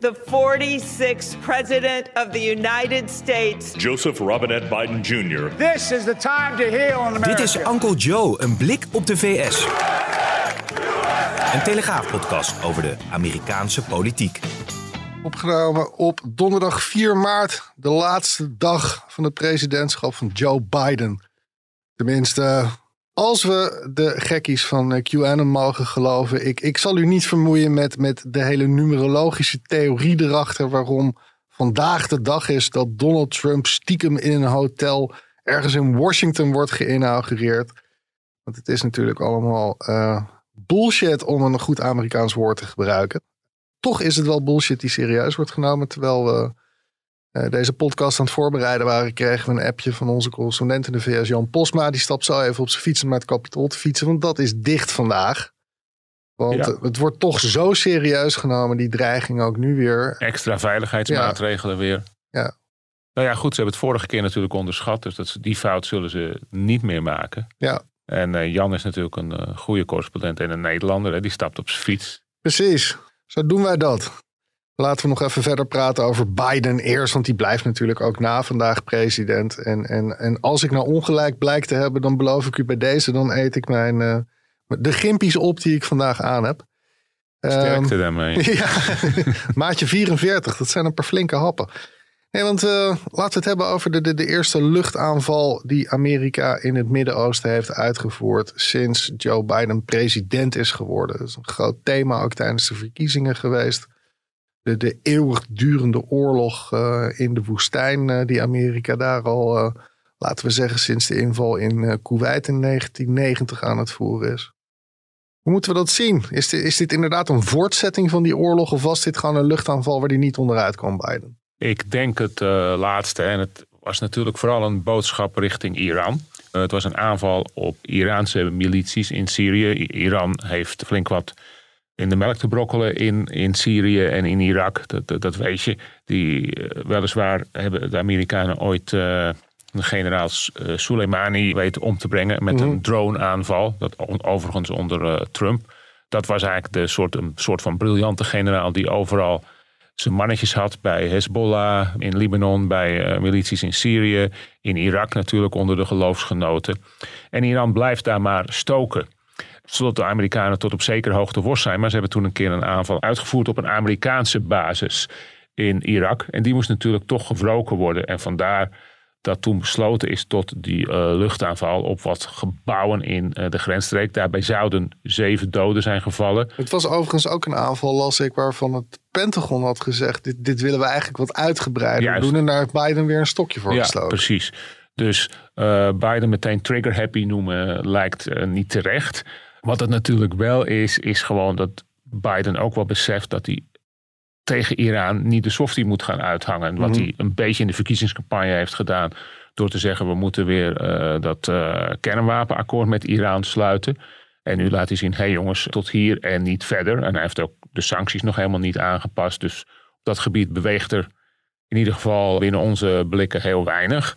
The 46th President of the United States. Joseph Robinette Biden Jr. This is the time to heal in America. Dit is Uncle Joe, een blik op de VS. Een Telegraaf-podcast over de Amerikaanse politiek. Opgenomen op donderdag 4 maart, de laatste dag van het presidentschap van Joe Biden. Tenminste, als we de gekkies van eh, QAnon mogen geloven, ik, ik zal u niet vermoeien met, met de hele numerologische theorie erachter waarom vandaag de dag is dat Donald Trump stiekem in een hotel ergens in Washington wordt geïnaugureerd. Want het is natuurlijk allemaal uh, bullshit om een goed Amerikaans woord te gebruiken. Toch is het wel bullshit die serieus wordt genomen, terwijl we deze podcast aan het voorbereiden waren, kregen we een appje van onze correspondent in de VS, Jan Posma. Die stapt zo even op zijn fiets om naar het kapitool te fietsen, want dat is dicht vandaag. Want ja. het wordt toch zo serieus genomen, die dreiging ook nu weer. Extra veiligheidsmaatregelen ja. weer. Ja. Nou ja, goed, ze hebben het vorige keer natuurlijk onderschat. Dus dat, die fout zullen ze niet meer maken. Ja. En uh, Jan is natuurlijk een uh, goede correspondent en een Nederlander. Hè, die stapt op zijn fiets. Precies, zo doen wij dat. Laten we nog even verder praten over Biden eerst, want die blijft natuurlijk ook na vandaag president. En, en, en als ik nou ongelijk blijk te hebben, dan beloof ik u bij deze, dan eet ik mijn, uh, de gimpies op die ik vandaag aan heb. Sterkte um, daarmee. ja, maatje 44, dat zijn een paar flinke happen. Nee, want uh, laten we het hebben over de, de, de eerste luchtaanval die Amerika in het Midden-Oosten heeft uitgevoerd sinds Joe Biden president is geworden. Dat is een groot thema ook tijdens de verkiezingen geweest de, de eeuwigdurende oorlog uh, in de woestijn, uh, die Amerika daar al, uh, laten we zeggen, sinds de inval in Kuwait in 1990 aan het voeren is. Hoe moeten we dat zien? Is dit, is dit inderdaad een voortzetting van die oorlog of was dit gewoon een luchtaanval waar die niet onderuit kwam, Biden? Ik denk het laatste. En het was natuurlijk vooral een boodschap richting Iran. het was een aanval op Iraanse milities in Syrië. Iran heeft flink wat in de melk te brokkelen in, in Syrië en in Irak. Dat, dat, weet je. Die, uh, weliswaar hebben de Amerikanen ooit uh, de generaal uh, Soleimani weten om te brengen met een drone-aanval. Dat overigens onder Trump. Dat was eigenlijk de soort, een soort van briljante generaal die overal zijn mannetjes had bij Hezbollah in Libanon, bij milities in Syrië, in Irak natuurlijk onder de geloofsgenoten. En Iran blijft daar maar stoken zodat de Amerikanen tot op zekere hoogte worst zijn. Maar ze hebben toen een keer een aanval uitgevoerd op een Amerikaanse basis in Irak. En die moest natuurlijk toch gewroken worden. En vandaar dat toen besloten is tot die uh, luchtaanval op wat gebouwen in uh, de grensstreek. Daarbij zouden zeven doden zijn gevallen. Het was overigens ook een aanval, las ik, waarvan het Pentagon had gezegd... dit, dit willen we eigenlijk wat uitgebreider doen. En daar heeft Biden weer een stokje voor ja, gestoken. precies. Dus uh, Biden meteen trigger happy noemen lijkt niet terecht. Wat het natuurlijk wel is, is gewoon dat Biden ook wel beseft dat hij tegen Iran niet de softie moet gaan uithangen. Wat hij een beetje in de verkiezingscampagne heeft gedaan. Door te zeggen we moeten weer uh, dat uh, kernwapenakkoord met Iran sluiten. En nu laat hij zien, hé hey jongens, tot hier en niet verder. En hij heeft ook de sancties nog helemaal niet aangepast. Dus op dat gebied beweegt er in ieder geval binnen onze blikken heel weinig.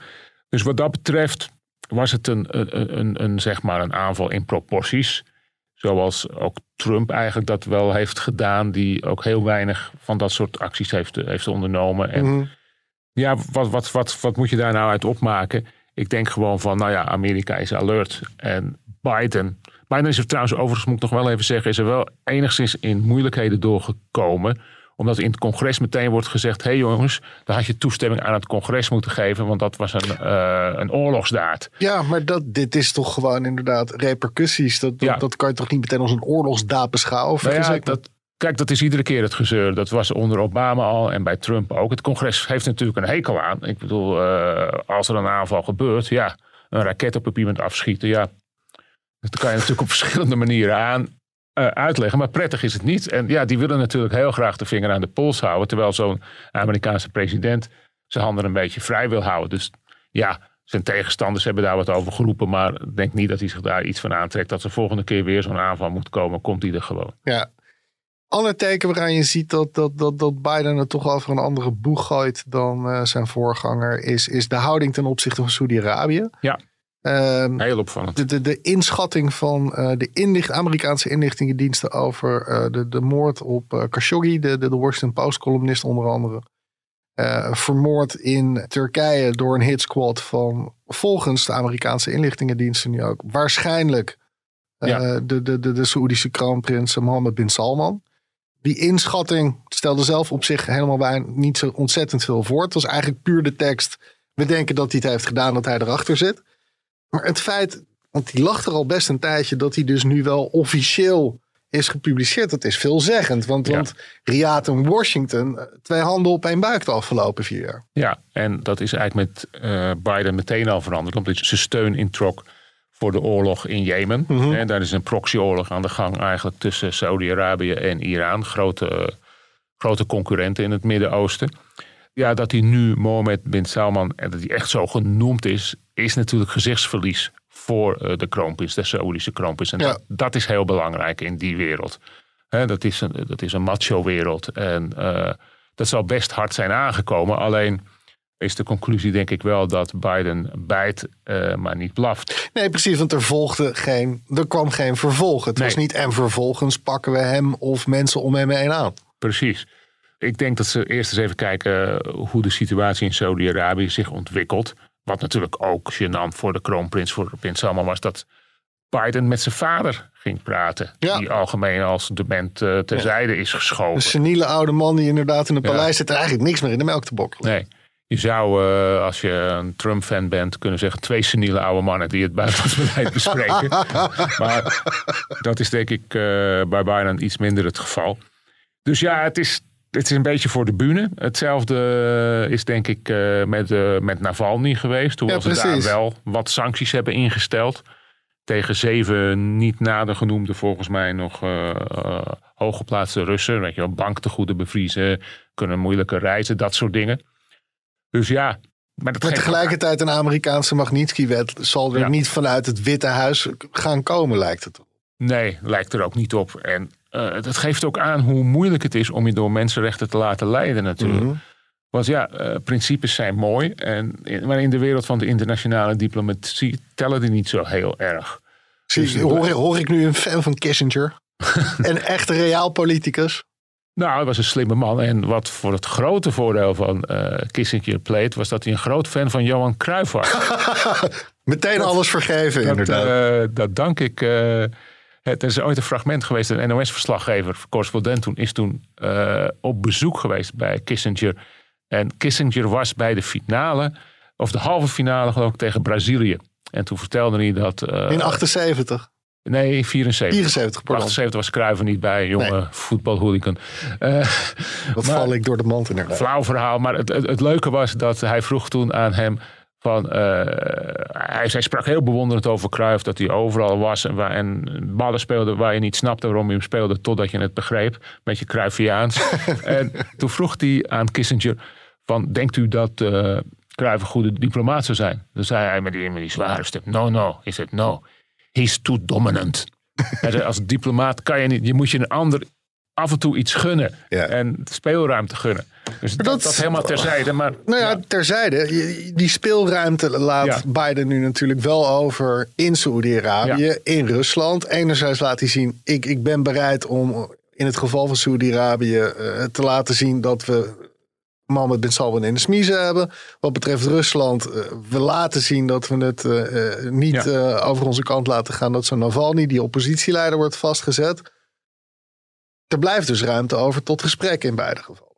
Dus wat dat betreft was het een, een, een, een zeg maar een aanval in proporties. Zoals ook Trump eigenlijk dat wel heeft gedaan, die ook heel weinig van dat soort acties heeft, heeft ondernomen. En Mhm. ja, wat, wat, wat, wat moet je daar nou uit opmaken? Ik denk gewoon van, nou ja, Amerika is alert. En Biden, Biden is er trouwens overigens, moet ik nog wel even zeggen, is er wel enigszins in moeilijkheden doorgekomen omdat in het congres meteen wordt gezegd: hé hey jongens, dan had je toestemming aan het congres moeten geven, want dat was een, uh, een oorlogsdaad. Ja, maar dat, dit is toch gewoon inderdaad repercussies. Dat, dat, Ja. dat kan je toch niet meteen als een oorlogsdaad beschouwen? Nou ja, dat, kijk, dat is iedere keer het gezeur. Dat was onder Obama al en bij Trump ook. Het congres heeft natuurlijk een hekel aan. Ik bedoel, eh, als er een aanval gebeurt, ja, een raket op iemand afschieten, ja. Dat kan je natuurlijk op verschillende manieren aan. Eh, uitleggen, maar prettig is het niet. En ja, die willen natuurlijk heel graag de vinger aan de pols houden, terwijl zo'n Amerikaanse president zijn handen een beetje vrij wil houden. Dus ja, zijn tegenstanders hebben daar wat over geroepen, maar ik denk niet dat hij zich daar iets van aantrekt. Dat de volgende keer weer zo'n aanval moet komen, komt hij er gewoon. Ja. Ander teken waaraan je ziet dat, dat, dat, dat Biden het toch over een andere boeg gooit dan uh, zijn voorganger, is, is de houding ten opzichte van Saudi-Arabië. Ja. Um, Heel opvallend. De, de, de inschatting van uh, de inlicht, Amerikaanse inlichtingendiensten over uh, de, de moord op uh, Khashoggi, de, de, de Washington Post-columnist onder andere. vermoord in Turkije door een hitsquad van volgens de Amerikaanse inlichtingendiensten nu ook waarschijnlijk ja. de, de, de, de Saoedische kroonprins Mohammed bin Salman. Die inschatting stelde zelf op zich helemaal bij niet zo ontzettend veel voor. Het was eigenlijk puur de tekst. We denken dat hij het heeft gedaan, dat hij erachter zit. Maar het feit, want die lag er al best een tijdje, dat hij dus nu wel officieel is gepubliceerd, dat is veelzeggend. Want, ja. want Riyadh en Washington, twee handen op één buik de afgelopen vier jaar. Ja, en dat is eigenlijk met uh, Biden meteen al veranderd, omdat zijn steun introk voor de oorlog in Jemen. Mm -hmm. En daar is een proxyoorlog aan de gang eigenlijk tussen Saudi-Arabië en Iran, grote, grote concurrenten in het Midden-Oosten. Ja, dat hij nu Mohammed bin Salman, en dat hij echt zo genoemd is, is natuurlijk gezichtsverlies voor uh, de kroonprins, de Saoedische kroonprins. En ja. dat, dat, is heel belangrijk in die wereld. He, dat, is een, dat is een macho-wereld. En uh, dat zal best hard zijn aangekomen. Alleen is de conclusie denk ik wel dat Biden bijt, uh, maar niet blaft. Nee, precies, want er volgde geen, er kwam geen vervolg. Het nee. was niet en vervolgens pakken we hem of mensen om hem heen aan. Precies. Ik denk dat ze eerst eens even kijken hoe de situatie in Saudi-Arabië zich ontwikkelt. Wat natuurlijk ook gênant voor de kroonprins, voor prins Salman was dat Biden met zijn vader ging praten. Ja. Die algemeen als dement uh, terzijde ja. is geschoven. Een seniele oude man die inderdaad in het paleis zit er eigenlijk niks meer in de melk te bokkelen. Nee. Je zou, uh, als je een Trump-fan bent, kunnen zeggen twee seniele oude mannen die het buitenlands beleid bespreken. maar dat is denk ik uh, bij Biden iets minder het geval. Dus ja, het is, het is een beetje voor de bühne. Hetzelfde is denk ik uh, met, uh, met Navalny geweest. Hoewel ja, ze daar wel wat sancties hebben ingesteld. Tegen zeven niet nader genoemde volgens mij nog uh, hooggeplaatste Russen. Weet je wel, banktegoeden bevriezen, kunnen moeilijker reizen, dat soort dingen. Dus ja. Maar, maar tegelijkertijd een Amerikaanse Magnitsky-wet zal er ja. niet vanuit het Witte Huis gaan komen, lijkt het op. Nee, lijkt er ook niet op. En uh, dat geeft ook aan hoe moeilijk het is om je door mensenrechten te laten leiden natuurlijk. Mm -hmm. Want ja, uh, principes zijn mooi. En, maar in de wereld van de internationale diplomatie tellen die niet zo heel erg. Zie, dus, hoor, hoor, ik nu een fan van Kissinger? een echte reaal politicus? Nou, hij was een slimme man. En wat voor het grote voordeel van uh, Kissinger pleet... was dat hij een groot fan van Johan Cruijff was. Meteen dat, alles vergeven, dat, inderdaad. Uh, dat dank ik... Het is ooit een fragment geweest. Een NOS-verslaggever, correspondent toen, is toen uh, op bezoek geweest bij Kissinger. En Kissinger was bij de finale, of de halve finale geloof ik, tegen Brazilië. En toen vertelde hij dat... Uh, In 78? Nee, 74. 74, pardon. 78 was Cruijff niet bij, jonge nee. voetbalhooligan. Uh, Wat val ik door de mand inderdaad. Flauw verhaal, maar het, het, het leuke was dat hij vroeg toen aan hem... Van, uh, hij, hij, sprak heel bewonderend over Cruijff, dat hij overal was en, waar, en ballen speelde waar je niet snapte waarom je hem speelde, totdat je het begreep. Een beetje Cruyffiaans. en toen vroeg hij aan Kissinger, van, denkt u dat uh, Cruijff een goede diplomaat zou zijn? Dan zei hij met die, met die zware stem, no, no. He said, no, he's too dominant. hij zei, als diplomaat kan je niet, je moet je een ander af en toe iets gunnen ja. en speelruimte gunnen. Dus dat, dat, dat helemaal terzijde. Maar, nou ja, ja. terzijde. Die speelruimte laat ja. Biden nu natuurlijk wel over in Saoedi-Arabië, ja. in Rusland. Enerzijds laat hij zien, ik, ik ben bereid om in het geval van Saoedi-Arabië uh, te laten zien dat we Mohammed bin Salman in de smiezen hebben. Wat betreft Rusland, uh, we laten zien dat we het uh, niet over onze kant laten gaan dat zo'n Navalny, die oppositieleider, wordt vastgezet. Er blijft dus ruimte over tot gesprek in beide gevallen.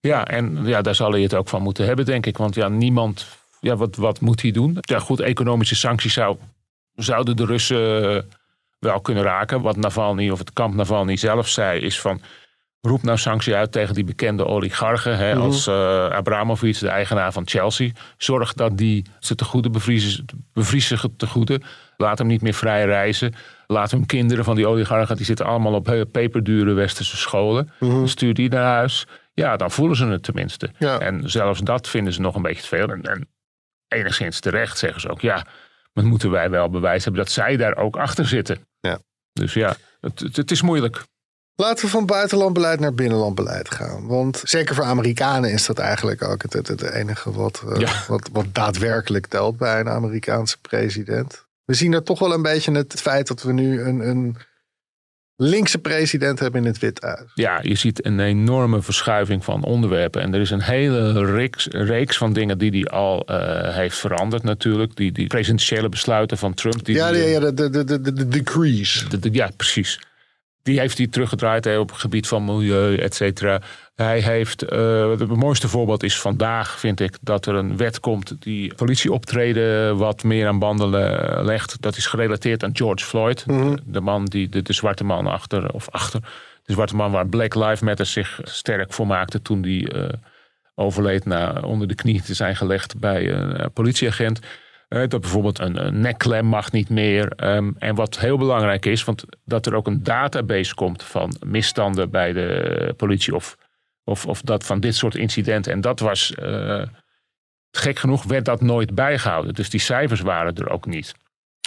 Ja, en ja, daar zal hij het ook van moeten hebben, denk ik. Want ja, niemand. Ja, wat, wat moet hij doen? Ja, goed, economische sancties zou, zouden de Russen wel kunnen raken. Wat Navalny of het kamp Navalny zelf zei, is van. Roep nou sanctie uit tegen die bekende oligarchen. Hè, mm -hmm. Als uh, Abramovic, de eigenaar van Chelsea. Zorg dat die ze te goede bevriezen, bevriezen te goede. Laat hem niet meer vrij reizen. Laat hem kinderen van die oligarchen, die zitten allemaal op eh, peperdure westerse scholen. Stuur die naar huis. Ja, dan voelen ze het tenminste. Ja. En zelfs dat vinden ze nog een beetje te veel. En, en enigszins terecht zeggen ze ook, ja, maar moeten wij wel bewijs hebben dat zij daar ook achter zitten. Ja. Dus ja, het, het, het is moeilijk. Laten we van buitenlandbeleid naar binnenlandbeleid gaan. Want zeker voor Amerikanen is dat eigenlijk ook het, het, enige wat, eh, Ja. wat, wat daadwerkelijk telt bij een Amerikaanse president. We zien er toch wel een beetje het feit dat we nu een, een linkse president hebben in het Witte Huis. Ja, je ziet een enorme verschuiving van onderwerpen. En er is een hele reeks, reeks van dingen die hij al eh, heeft veranderd natuurlijk. Die, die presidentiële besluiten van Trump. Die Ja, die, ja, ja, de, de, de, de, de decrees. De- de- ja, precies. Die heeft hij teruggedraaid hè, op het gebied van milieu, et cetera. Hij heeft, eh, het mooiste voorbeeld is vandaag, vind ik, dat er een wet komt die politieoptreden wat meer aan banden le- legt. Dat is gerelateerd aan George Floyd. de, de man die, de, de zwarte man achter, of achter, de zwarte man waar Black Lives Matter zich sterk voor maakte toen die eh, overleed na onder de knie te zijn gelegd bij een eh, politieagent. Eh, dat bijvoorbeeld een, een nekklem mag niet meer. Ehm, en wat heel belangrijk is, want dat er ook een database komt van misstanden bij de politie of, of, of dat van dit soort incidenten. En dat was, eh, gek genoeg, werd dat nooit bijgehouden. Dus die cijfers waren er ook niet.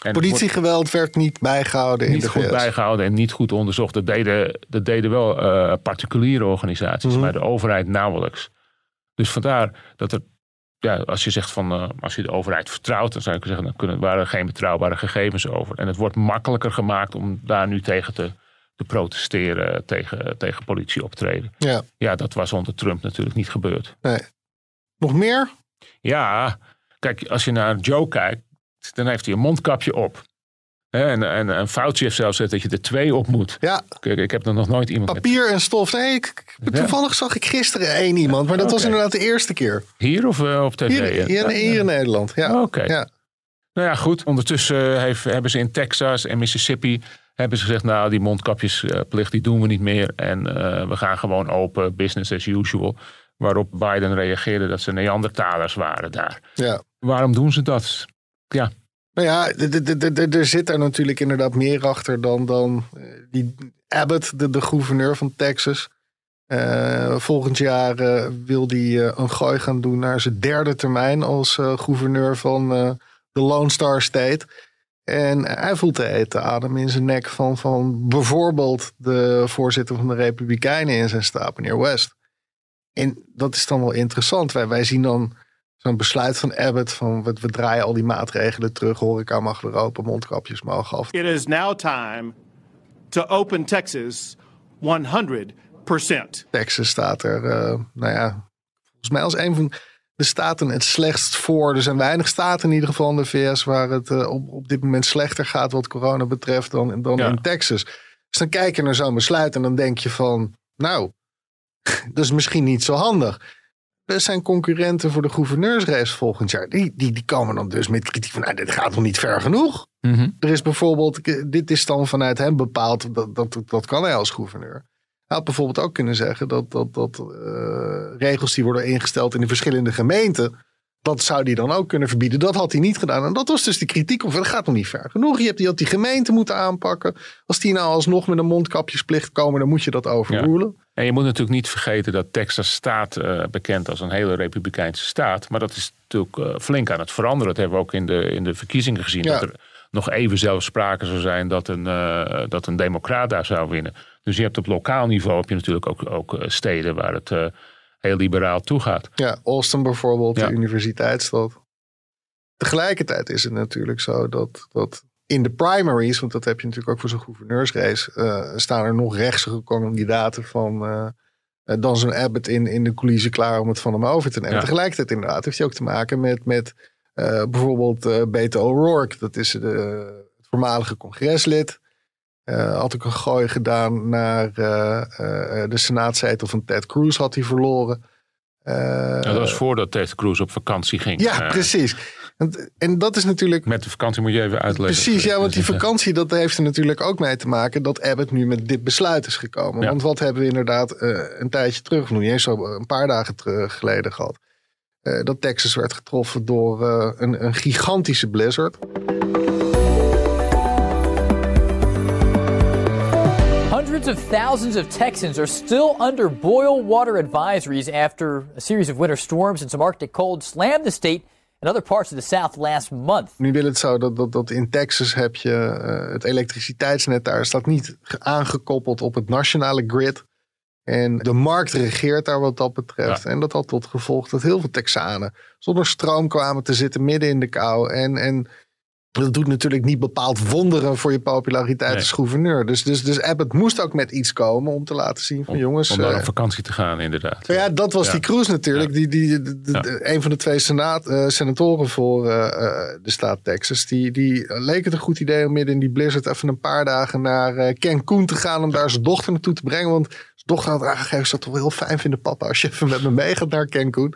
En Politiegeweld werd niet bijgehouden in niet de goed VS. bijgehouden en niet goed onderzocht. Dat deden, dat deden wel eh, particuliere organisaties, Mhm. maar de overheid nauwelijks. Dus vandaar dat er, ja, als je zegt van, eh, als je de overheid vertrouwt, dan zou ik zeggen, dan kunnen, waren er geen betrouwbare gegevens over. En het wordt makkelijker gemaakt om daar nu tegen te, te protesteren, tegen, tegen politieoptreden. Ja, Ja, dat was onder Trump natuurlijk niet gebeurd. nee. Nog meer? Ja, kijk, als je naar Joe kijkt, dan heeft hij een mondkapje op. En, en, en Fauci heeft zelfs dat je er twee op moet. Ja, Kijk, ik heb er nog nooit iemand met- papier en stof. Nee, ik, toevallig zag ik gisteren één iemand, maar dat was inderdaad de eerste keer. Hier of eh, op tv? Hier, hier, hier in Nederland. Ja. Oké. Ja. Nou ja, goed. Ondertussen heeft, hebben ze in Texas en Mississippi hebben ze gezegd, nou die mondkapjesplicht die doen we niet meer. En eh, we gaan gewoon open, business as usual. Waarop Biden reageerde dat ze Neandertalers waren daar. ja. Waarom doen ze dat? Ja, Nou ja, er zit er natuurlijk inderdaad meer achter dan, dan eh, die Abbott, de, de gouverneur van Texas. Eh, volgend jaar eh, wil hij een gooi gaan doen naar zijn derde termijn als gouverneur van de Lone Star State. En hij voelt de adem in zijn nek van, van bijvoorbeeld de voorzitter van de Republikeinen in zijn staat, meneer West. En dat is dan wel interessant. Wij, wij zien dan zo'n besluit van Abbott van we, we draaien al die maatregelen terug. Horeca mag weer open, mondkapjes mogen af. It is now time to open Texas 100%. Texas staat er, eh, nou ja, volgens mij als een van de staten het slechtst voor. Er zijn weinig staten in ieder geval in de VS waar het eh, op, op dit moment slechter gaat wat corona betreft dan, dan Ja. in Texas. Dus dan kijk je naar zo'n besluit en dan denk je van, nou, dat is misschien niet zo handig. Zijn concurrenten voor de gouverneursrace volgend jaar. Die, die, die komen dan dus met kritiek van, nou, dit gaat nog niet ver genoeg. Er is bijvoorbeeld, dit is dan vanuit hem bepaald, dat, dat, dat kan hij als gouverneur. Hij had bijvoorbeeld ook kunnen zeggen dat, dat, dat eh, regels die worden ingesteld in de verschillende gemeenten, dat zou hij dan ook kunnen verbieden. Dat had hij niet gedaan. En dat was dus de kritiek op, dat gaat nog niet ver genoeg. Je hebt die, had die gemeente moeten aanpakken. Als die nou alsnog met een mondkapjesplicht komen, dan moet je dat overroelen. En je moet natuurlijk niet vergeten dat Texas staat eh, bekend als een hele republikeinse staat. Maar dat is natuurlijk eh, flink aan het veranderen. Dat hebben we ook in de, in de verkiezingen gezien. Ja. Dat er nog even zelfs sprake zou zijn dat een, eh, dat een democraat daar zou winnen. Dus je hebt op lokaal niveau heb je natuurlijk ook, ook steden waar het heel liberaal toegaat. Ja, Austin bijvoorbeeld, Ja. de universiteitsstad. Tegelijkertijd is het natuurlijk zo dat, dat in de primaries, want dat heb je natuurlijk ook voor zo'n gouverneursrace, eh, staan er nog rechtse kandidaten van eh, eh, dan zo'n Abbott in, in de coulissen klaar om het van hem over te nemen. Ja. Tegelijkertijd inderdaad heeft hij ook te maken met, met bijvoorbeeld Beto O'Rourke. Dat is de, het voormalige congreslid. Had ook een gooi gedaan naar de senaatzetel van Ted Cruz had hij verloren. Ja, dat was voordat Ted Cruz op vakantie ging. ja, precies. En dat is natuurlijk. Met de vakantie moet je even uitleggen. Precies, ja, want die dus, eh, vakantie dat heeft er natuurlijk ook mee te maken dat Abbott nu met dit besluit is gekomen. Want wat hebben we inderdaad eh, een tijdje terug, nog niet eens zo een paar dagen terug geleden gehad. Eh, dat Texas werd getroffen door een, een gigantische blizzard. Hundreds of thousands of Texans are still under boil water advisories after a series of winter storms and some Arctic cold slammed the state and other parts of the South last month. Nu wil het zo dat, dat, dat in Texas heb je uh, het elektriciteitsnet daar staat niet aangekoppeld op het nationale grid. En de markt regeert daar wat dat betreft. Ja. En dat had tot gevolg dat heel veel Texanen zonder stroom kwamen te zitten midden in de kou. En, en dat doet natuurlijk niet bepaald wonderen voor je populariteit als gouverneur. Dus, dus, dus Abbott moest ook met iets komen om te laten zien van om, jongens... Om naar uh, op vakantie te gaan inderdaad. Ja, dat was ja. die cruise natuurlijk. Ja. Die, die, de, de, de, een van de twee senaat, uh, senatoren voor uh, de staat Texas. Die, die leek het een goed idee om midden in die blizzard even een paar dagen naar Cancun te gaan. Om daar zijn dochter naartoe te brengen. Want zijn dochter had aangegeven, zou het toch wel heel fijn vinden papa als je even met me meegaat naar Cancun.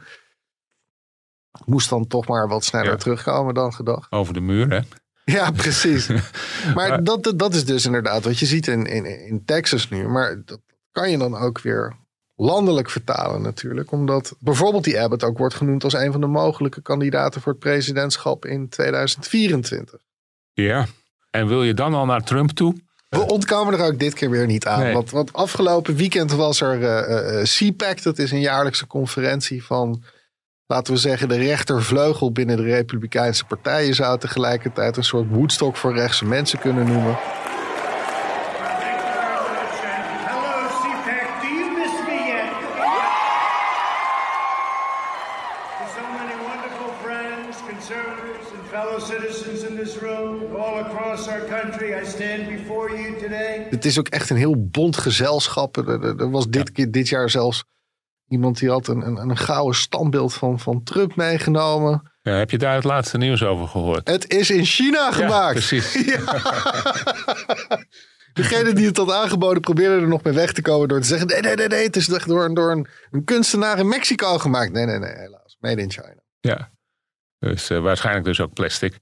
Moest dan toch maar wat sneller terugkomen dan gedacht. Over de muur hè? Ja, precies. maar dat, dat is dus inderdaad wat je ziet in, in, in Texas nu. Maar dat kan je dan ook weer landelijk vertalen natuurlijk. Omdat bijvoorbeeld die Abbott ook wordt genoemd als een van de mogelijke kandidaten voor het presidentschap in 2024. Ja, en wil je dan al naar Trump toe? We ontkomen er ook dit keer weer niet aan. Nee. Want, want, afgelopen weekend was er uh, uh, CPAC. Dat is een jaarlijkse conferentie van laten we zeggen, de rechtervleugel binnen de Republikeinse Partij. Je zou tegelijkertijd een soort Woodstock voor rechtse mensen kunnen noemen. Hello, CPAC. Do you miss me yet? There's so many wonderful friends, conservatives, and fellow citizens in this room, all across our country. I stand before you today. Het is ook echt een heel bond gezelschap. Er, er was dit, ja. dit jaar zelfs Iemand die had een, een, een gouden standbeeld van, van Trump meegenomen. Ja, heb je daar het laatste nieuws over gehoord? Het is in China gemaakt. Ja, precies. Ja. Degene die het had aangeboden probeerde er nog mee weg te komen door te zeggen: nee, nee, nee, nee het is door, door een, een kunstenaar in Mexico gemaakt. Nee, nee, nee, helaas. Made in China. Ja, dus uh, waarschijnlijk dus ook plastic.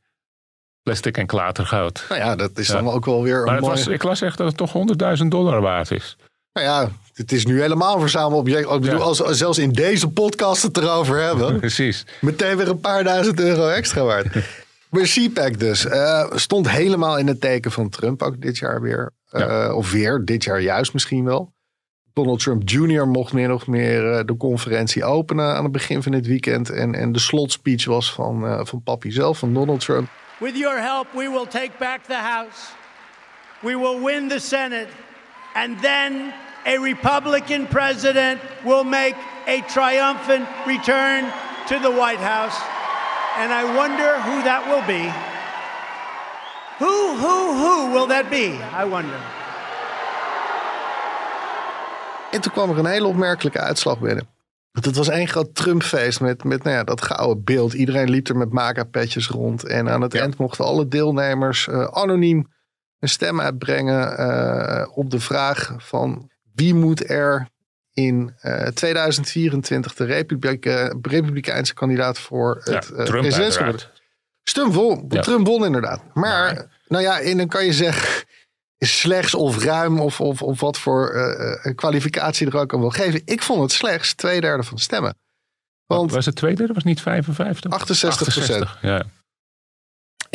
Plastic en klatergoud. Nou ja, dat is ja. dan ook wel weer maar een was, Ik las echt dat het toch 100.000 dollar waard is. Nou ja, het is nu helemaal verzamelobject. Ik bedoel, ja. als we zelfs in deze podcast het erover hebben. Precies. Meteen weer een paar duizend euro extra waard. maar CPAC dus. Uh, stond helemaal in het teken van Trump ook dit jaar weer. Uh, ja. Of weer, dit jaar juist misschien wel. Donald Trump Jr. mocht meer nog meer uh, de conferentie openen aan het begin van dit weekend. En, en de slotspeech was van, van papi zelf, van Donald Trump. With your help we will take back the House. We will win the Senate. And then a Republican president will make a triumphant return to the White House. And I wonder who that will be. Who, who, who will that be? I wonder. En toen kwam er een hele opmerkelijke uitslag binnen. Want het was één groot Trumpfeest met, met nou ja, dat gouden beeld. Iedereen liep er met maca-petjes rond. En aan het ja. eind mochten alle deelnemers uh, anoniem een stem uitbrengen uh, op de vraag van wie moet er in uh, 2024 de Republike, Republikeinse kandidaat voor het ja, uh, presidentschap Trump won, ja. Trump won inderdaad. Maar, nou ja, en dan kan je zeggen slechts of ruim of, of, of wat voor uh, kwalificatie er ook aan wil geven. Ik vond het slechts twee derde van de stemmen. Want, was het twee derde? Was niet 55? 68 procent. Ja.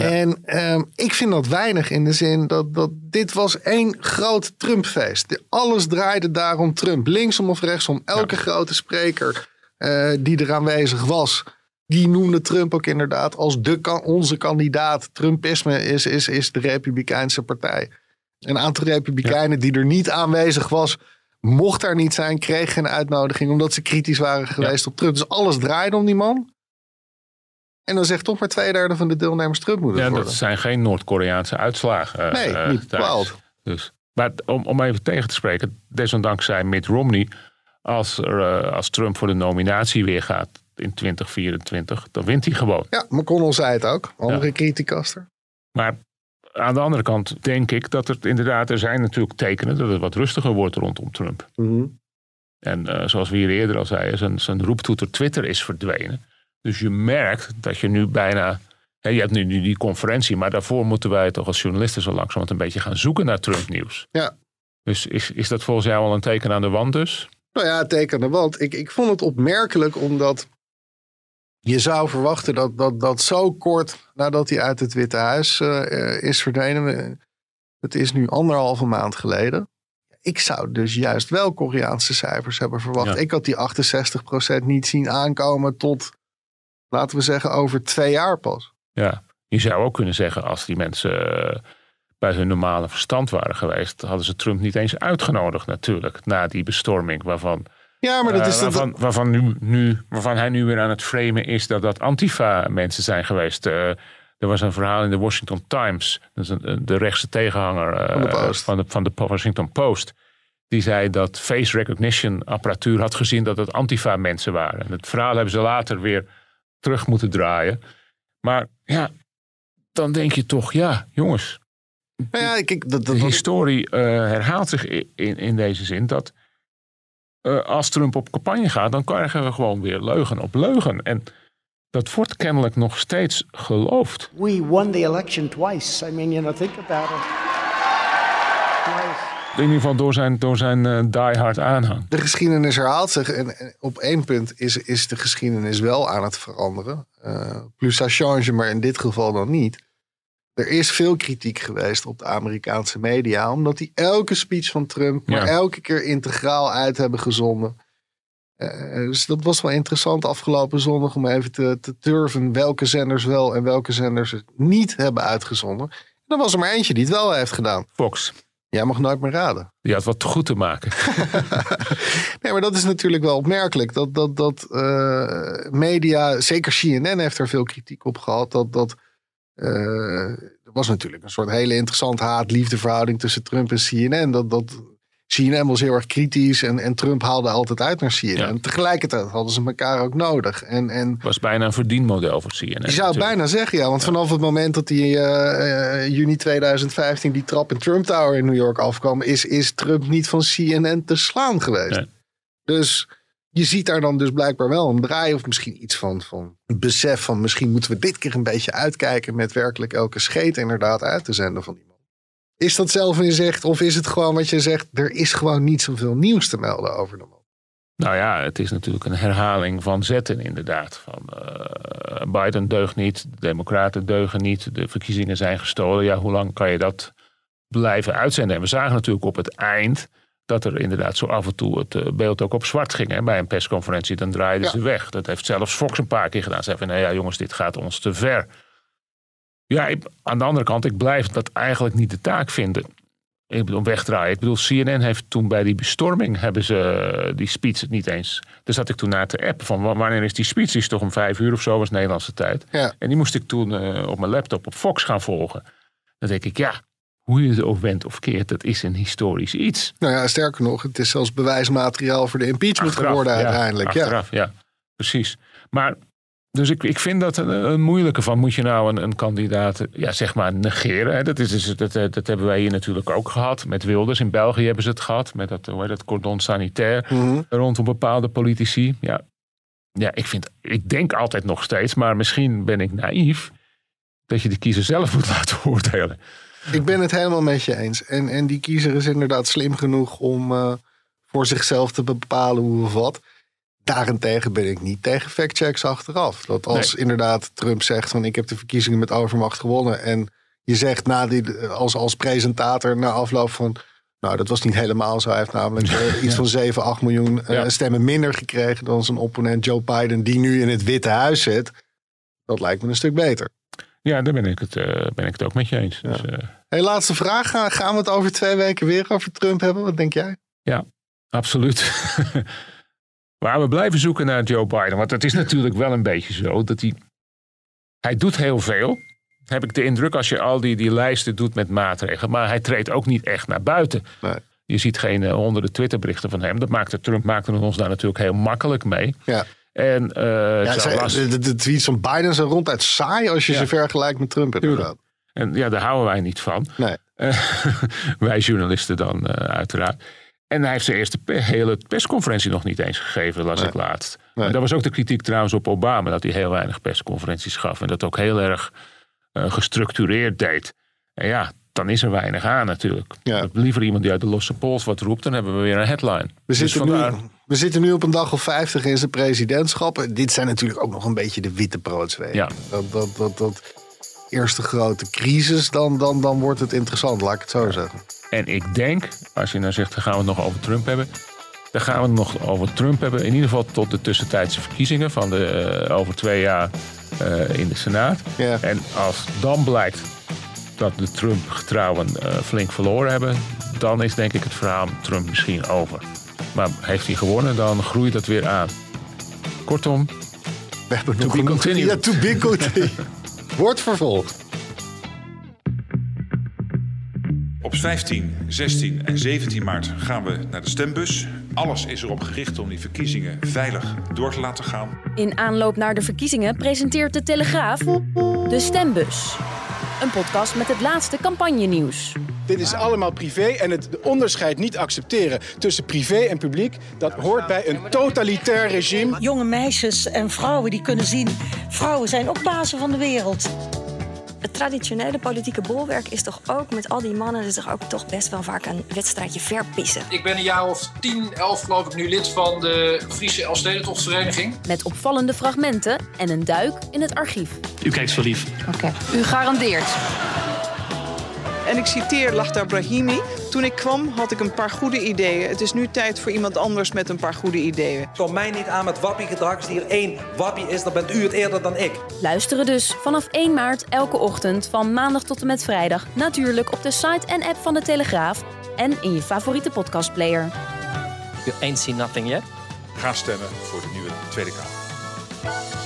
En um, ik vind dat weinig in de zin dat, dat dit was één groot Trumpfeest. Alles draaide daar om Trump. Linksom of rechtsom. Elke ja. grote spreker uh, die er aanwezig was. Die noemde Trump ook inderdaad als de, onze kandidaat. Trumpisme is, is, is de Republikeinse partij. Een aantal Republikeinen ja. die er niet aanwezig was, mocht daar niet zijn, kreeg geen uitnodiging omdat ze kritisch waren geweest op Trump. Dus alles draaide om die man. En dan zegt toch maar twee derde van de deelnemers Trump moeten ja, worden. dat zijn geen Noord-Koreaanse uitslagen. Uh, nee, uh, niet bepaald. Dus, maar om, om even tegen te spreken, desondanks zei Mitt Romney... Als, er, uh, als Trump voor de nominatie weer gaat in 2024, dan wint hij gewoon. Ja, McConnell zei het ook. Andere ja. criticaster. Maar aan de andere kant denk ik dat het inderdaad... Er zijn natuurlijk tekenen dat het wat rustiger wordt rondom Trump. Mm -hmm. En zoals we hier eerder al zeiden, zijn, zijn roeptoeter Twitter is verdwenen. Dus je merkt dat je nu bijna. Hè, je hebt nu, nu die conferentie, maar daarvoor moeten wij toch als journalisten zo langzamerhand een beetje gaan zoeken naar Trump-nieuws. Ja. Dus is, is dat volgens jou al een teken aan de wand dus? Nou ja, teken aan de wand. Ik, ik vond het opmerkelijk omdat je zou verwachten dat, dat, dat zo kort nadat hij uit het Witte Huis uh, is verdwenen. Het is nu anderhalve maand geleden. Ik zou dus juist wel Koreaanse cijfers hebben verwacht. Ja. Ik had die 68% niet zien aankomen tot, laten we zeggen, over twee jaar pas. Ja, je zou ook kunnen zeggen, als die mensen eh, bij hun normale verstand waren geweest, hadden ze Trump niet eens uitgenodigd natuurlijk, na die bestorming waarvan, Ja, maar dat eh, is... dat- waarvan, waarvan, nu, nu, waarvan hij nu weer aan het framen is dat dat Antifa-mensen zijn geweest. Eh, er was een verhaal in de Washington Times, dat is een, de rechtse tegenhanger Van de Post. Van, de, van de Washington Post. Die zei dat face recognition apparatuur had gezien dat het Antifa-mensen waren. En het verhaal hebben ze later weer terug moeten draaien. Maar ja, dan denk je toch, ja, jongens, Nou ja, kijk, dat, de dat, dat- historie eh, herhaalt zich in, in deze zin dat eh, als Trump op campagne gaat, dan krijgen we gewoon weer leugen op leugen. En dat wordt kennelijk nog steeds geloofd. We won the election twice. I mean, you know, think about it. Twice. In ieder geval door zijn, door zijn eh, diehard aanhang. de geschiedenis herhaalt zich. En, op één punt is, is de geschiedenis wel aan het veranderen. Eh, plus ça change, maar in dit geval dan niet. Er is veel kritiek geweest op de Amerikaanse media. Omdat die elke speech van Trump maar elke keer integraal uit hebben gezonden. Eh, dus dat was wel interessant afgelopen zondag om even te, te turven welke zenders wel en welke zenders het niet hebben uitgezonden. En er was er maar eentje die het wel heeft gedaan. Fox, Jij mag nooit meer raden. die had wat te goed te maken. Nee, maar dat is natuurlijk wel opmerkelijk. Dat, dat, dat eh, media, zeker CNN heeft er veel kritiek op gehad. Dat, dat, eh, er was natuurlijk een soort hele interessante haat-liefdeverhouding tussen Trump en CNN. Dat, dat, CNN was heel erg kritisch en, en Trump haalde altijd uit naar CNN. Ja. En tegelijkertijd hadden ze elkaar ook nodig. En, en Het was bijna een verdienmodel voor CNN. je zou natuurlijk. bijna zeggen, ja. Want vanaf het moment dat die eh, juni 2015 die trap in Trump Tower in New York afkwam, is, is Trump niet van CNN te slaan geweest. Nee. Dus je ziet daar dan dus blijkbaar wel een draai of misschien iets van, van besef van misschien moeten we dit keer een beetje uitkijken met werkelijk elke scheet inderdaad uit te zenden van iemand. Is dat zelf in zicht of is het gewoon wat je zegt, er is gewoon niet zoveel nieuws te melden over de man? Nou ja, het is natuurlijk een herhaling van zetten inderdaad. Van, eh, Biden deugt niet, de democraten deugen niet, de verkiezingen zijn gestolen. Ja, hoe lang kan je dat blijven uitzenden? En we zagen natuurlijk op het eind dat er inderdaad zo af en toe het eh, beeld ook op zwart ging. Hè? Bij een persconferentie, dan draaiden Ja. ze weg. Dat heeft zelfs Fox een paar keer gedaan. Ze van, nou ja jongens, dit gaat ons te ver. Ja, ik- aan de andere kant, ik blijf dat eigenlijk niet de taak vinden. Ik bedoel, wegdraaien. Ik bedoel, CNN heeft toen bij die bestorming hebben ze eh, die speech niet eens. Daar zat ik toen naar te app van wa- wanneer is die speech? Die is toch om vijf uur of zo, was Nederlandse tijd. Ja. En die moest ik toen eh, op mijn laptop op Fox gaan volgen. Dan denk ik, ja, hoe je het ook bent of keert, dat is een historisch iets. Nou ja, sterker nog, het is zelfs bewijsmateriaal voor de impeachment Achteraf, geworden uiteindelijk. Ja, Achteraf, ja. Precies. Maar, dus ik, ik vind dat een, een moeilijke van, moet je nou een, een kandidaat, ja, zeg maar, negeren? Hè? Dat, is, dus- dat, eh, dat hebben wij hier natuurlijk ook gehad. Met Wilders in België hebben ze het gehad. Met dat, hoe heet dat cordon sanitair Mhm. rondom bepaalde politici. Ja, ja ik, vind, ik denk altijd nog steeds, maar misschien ben ik naïef, dat je de kiezer zelf moet laten oordelen. Ik ben het helemaal met je eens. En, en die kiezer is inderdaad slim genoeg om eh, voor zichzelf te bepalen hoe of wat. Daarentegen ben ik niet tegen factchecks achteraf. Dat als inderdaad Trump zegt van ik heb de verkiezingen met overmacht gewonnen. En je zegt na die, als, als presentator na afloop van nou dat was niet helemaal zo. Hij heeft namelijk eh, iets van 7, 8 miljoen eh, Ja. stemmen minder gekregen dan zijn opponent Joe Biden. Die nu in het Witte Huis zit. Dat lijkt me een stuk beter. Ja, daar ben ik het, eh, ben ik het ook met je eens. Dus, eh, Hey, laatste vraag. Gaan, gaan we het over twee weken weer over Trump hebben? Wat denk jij? Ja, absoluut. maar we blijven zoeken naar Joe Biden. Want het is natuurlijk wel een beetje zo dat hij. Hij doet heel veel. Heb ik de indruk als je al die, die lijsten doet met maatregelen. Maar hij treedt ook niet echt naar buiten. Nee. Je ziet geen eh, honderden Twitterberichten van hem. Dat maakte Trump maakte ons daar natuurlijk heel makkelijk mee. Ja. En eh, Ja, las- de, tweets van Biden zijn ronduit saai als je Ja. ze vergelijkt met Trump inderdaad. En ja, daar houden wij niet van. Nee. Wij journalisten dan eh, uiteraard. En hij heeft zijn eerste pe- hele persconferentie nog niet eens gegeven, las ik laatst. Nee. En dat was ook de kritiek trouwens op Obama, dat hij heel weinig persconferenties gaf. En dat ook heel erg eh, gestructureerd deed. En ja, dan is er weinig aan natuurlijk. Ja. Liever iemand die uit de losse pols wat roept, dan hebben we weer een headline. We, Dus zitten vandaar- nu, we zitten nu op een dag of 50 in zijn presidentschap. Dit zijn natuurlijk ook nog een beetje de witte broodsweken. Ja. Dat, dat, dat, dat eerste grote crisis, dan, dan, dan wordt het interessant, laat ik het zo zeggen. En ik denk, als je nou zegt, dan gaan we het nog over Trump hebben. Dan gaan we het nog over Trump hebben. In ieder geval tot de tussentijdse verkiezingen van de, eh, over twee jaar eh, in de Senaat. En als dan blijkt dat de Trump-getrouwen eh, flink verloren hebben, dan is denk ik het verhaal Trump misschien over. Maar heeft hij gewonnen, dan groeit dat weer aan. Kortom, We hebben To nog be continued. Ja, to be continued. Wordt vervolgd. 15, 16 en 17 maart gaan we naar de stembus. Alles is erop gericht om die verkiezingen veilig door te laten gaan. In aanloop naar de verkiezingen presenteert de Telegraaf de Stembus. Een podcast met het laatste campagnenieuws. Dit is allemaal privé en het onderscheid niet accepteren tussen privé en publiek, dat hoort bij een totalitair regime. Jonge meisjes en vrouwen die kunnen zien, vrouwen zijn ook bazen van de wereld. Het traditionele politieke bolwerk is toch ook met al die mannen is toch ook toch best wel vaak een wedstrijdje verpissen. Ik ben een jaar of 10, 11 geloof ik nu lid van de Friese Elfstedentochtvereniging. Met opvallende fragmenten en een duik in het archief. U kijkt zo lief. Oké. U garandeert. En ik citeer Lachta Brahimi. Toen ik kwam had ik een paar goede ideeën. Het is nu tijd voor iemand anders met een paar goede ideeën. Kom mij niet aan met wappiegedrag. Als hier één wappie is, dan bent u het eerder dan ik. Luisteren dus vanaf 1 maart elke ochtend van maandag tot en met vrijdag. Natuurlijk op de site en app van de Telegraaf en in je favoriete podcastplayer. You ain't seen nothing yet. Ga stemmen voor de nieuwe Tweede Kamer.